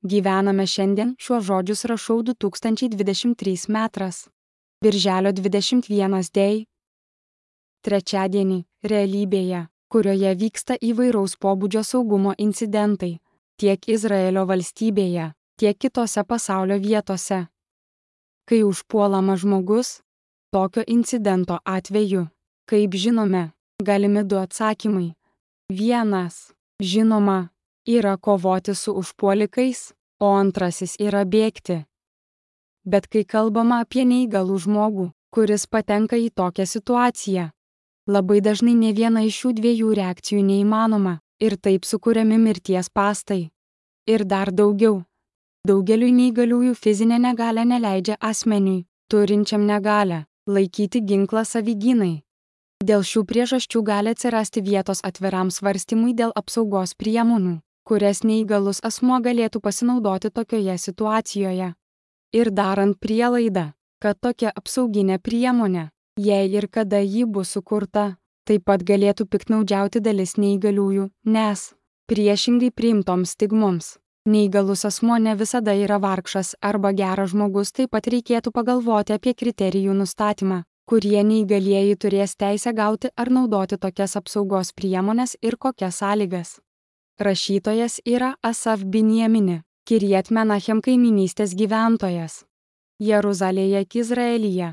Gyvename šiandien, šiuos žodžius rašau 2023 metras. Birželio 21 dėj. Trečiadienį, realybėje, kurioje vyksta įvairaus pobūdžio saugumo incidentai, tiek Izraelio valstybėje, tiek kitose pasaulio vietose. Kai užpuolamas žmogus, tokio incidento atveju, kaip žinome, galimi du atsakymai. Vienas, žinoma, yra kovoti su užpuolikais, o antrasis yra bėgti. Bet kai kalbama apie neįgalų žmogų, kuris patenka į tokią situaciją, labai dažnai ne viena iš šių dviejų reakcijų neįmanoma ir taip sukūriami mirties pastai. Ir dar daugiau. Daugeliui neįgaliųjų fizinė negalė neleidžia asmeniui, turinčiam negalę, laikyti ginklą savigynai. Dėl šių priežasčių gali atsirasti vietos atviram svarstymui dėl apsaugos priemonių, kurias neįgalus asmuo galėtų pasinaudoti tokioje situacijoje. Ir darant prielaidą, kad tokia apsauginė priemonė, jei ir kada ji bus sukurta, taip pat galėtų piknaudžiauti dalis neįgaliųjų, nes, priešingai priimtoms stigmoms, neįgalus asmuo ne visada yra vargšas arba geras žmogus, taip pat reikėtų pagalvoti apie kriterijų nustatymą kurie neįgalieji turės teisę gauti ar naudoti tokias apsaugos priemonės ir kokias sąlygas. Rašytojas yra Asaf Binjamini, Kiriet Menachem kaiminystės gyventojas. Jeruzalėje, Izraelyje.